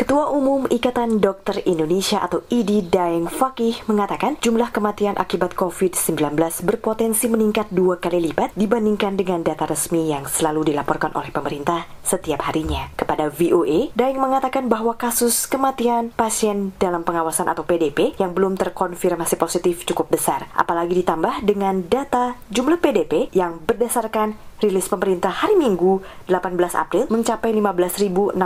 Ketua Umum Ikatan Dokter Indonesia atau IDI Daeng Fakih mengatakan jumlah kematian akibat COVID-19 berpotensi meningkat dua kali lipat dibandingkan dengan data resmi yang selalu dilaporkan oleh pemerintah setiap harinya. Kepada VOA, Daeng mengatakan bahwa kasus kematian pasien dalam pengawasan atau PDP yang belum terkonfirmasi positif cukup besar, apalagi ditambah dengan data jumlah PDP yang berdasarkan rilis pemerintah hari Minggu 18 April mencapai 15.646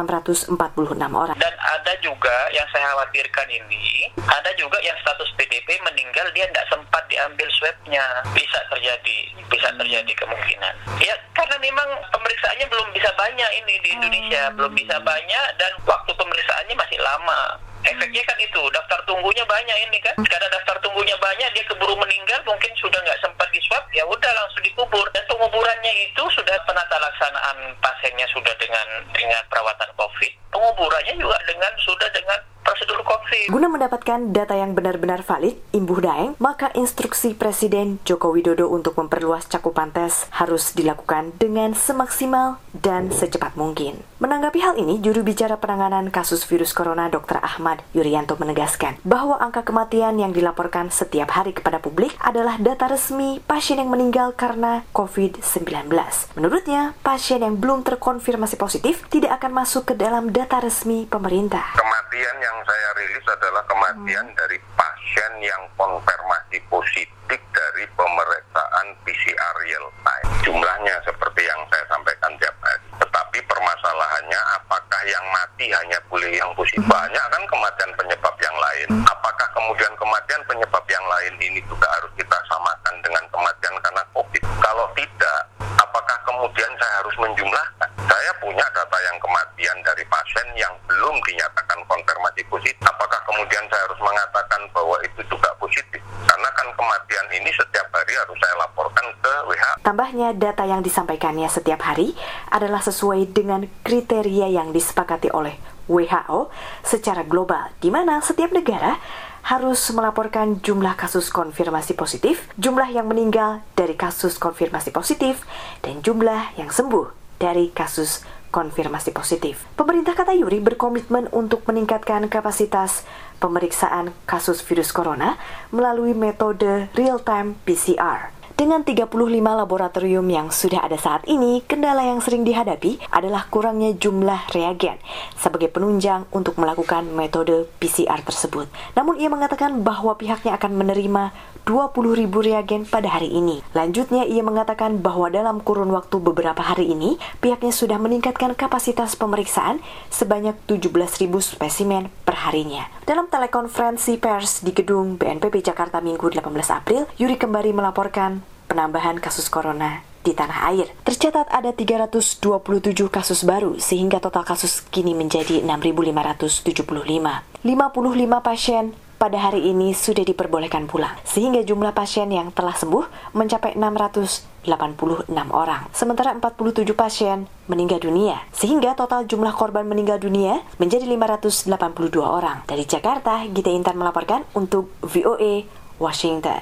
orang. Dan ada juga yang saya khawatirkan ini, ada juga yang status PDP meninggal dia tidak sempat diambil swabnya. Bisa terjadi, bisa terjadi kemungkinan. Ya karena memang pemeriksaannya belum bisa banyak ini di Indonesia, belum bisa banyak dan waktu pemeriksaannya masih lama efeknya kan itu daftar tunggunya banyak ini kan karena daftar tunggunya banyak dia keburu meninggal mungkin sudah nggak sempat swab ya udah langsung dikubur dan penguburannya itu sudah penata laksanaan pasiennya sudah dengan dengan perawatan covid penguburannya juga dengan sudah dengan. Guna mendapatkan data yang benar-benar valid, Imbuh Daeng, maka instruksi Presiden Joko Widodo untuk memperluas cakupan tes harus dilakukan dengan semaksimal dan secepat mungkin. Menanggapi hal ini, juru bicara penanganan kasus virus corona Dr. Ahmad Yuryanto menegaskan bahwa angka kematian yang dilaporkan setiap hari kepada publik adalah data resmi pasien yang meninggal karena COVID-19. Menurutnya, pasien yang belum terkonfirmasi positif tidak akan masuk ke dalam data resmi pemerintah. Kematian yang saya rilis adalah kematian hmm. dari pasien yang konfirmasi positif dari pemeriksaan PCR real time. Jumlahnya seperti yang saya sampaikan tiap hari. Tetapi permasalahannya apakah yang mati hanya boleh yang positif? Banyak kan kematian penyebab yang lain. Apakah kemudian kematian penyebab yang lain ini juga harus kita samakan dengan kematian karena COVID? Kalau tidak, apakah kemudian saya harus menjumlahkan? Punya data yang kematian dari pasien yang belum dinyatakan konfirmasi positif. Apakah kemudian saya harus mengatakan bahwa itu juga positif? Karena kan kematian ini setiap hari harus saya laporkan ke WHO. Tambahnya, data yang disampaikannya setiap hari adalah sesuai dengan kriteria yang disepakati oleh WHO secara global, di mana setiap negara harus melaporkan jumlah kasus konfirmasi positif, jumlah yang meninggal dari kasus konfirmasi positif, dan jumlah yang sembuh dari kasus konfirmasi positif. Pemerintah kata Yuri berkomitmen untuk meningkatkan kapasitas pemeriksaan kasus virus corona melalui metode real-time PCR. Dengan 35 laboratorium yang sudah ada saat ini, kendala yang sering dihadapi adalah kurangnya jumlah reagen sebagai penunjang untuk melakukan metode PCR tersebut. Namun ia mengatakan bahwa pihaknya akan menerima 20 ribu reagen pada hari ini. Lanjutnya ia mengatakan bahwa dalam kurun waktu beberapa hari ini, pihaknya sudah meningkatkan kapasitas pemeriksaan sebanyak 17 ribu spesimen per harinya. Dalam telekonferensi pers di gedung BNPB Jakarta Minggu 18 April, Yuri kembali melaporkan penambahan kasus corona di tanah air. Tercatat ada 327 kasus baru sehingga total kasus kini menjadi 6.575. 55 pasien pada hari ini sudah diperbolehkan pulang, sehingga jumlah pasien yang telah sembuh mencapai 686 orang. Sementara 47 pasien meninggal dunia, sehingga total jumlah korban meninggal dunia menjadi 582 orang. Dari Jakarta, Gita Intan melaporkan untuk VOA Washington.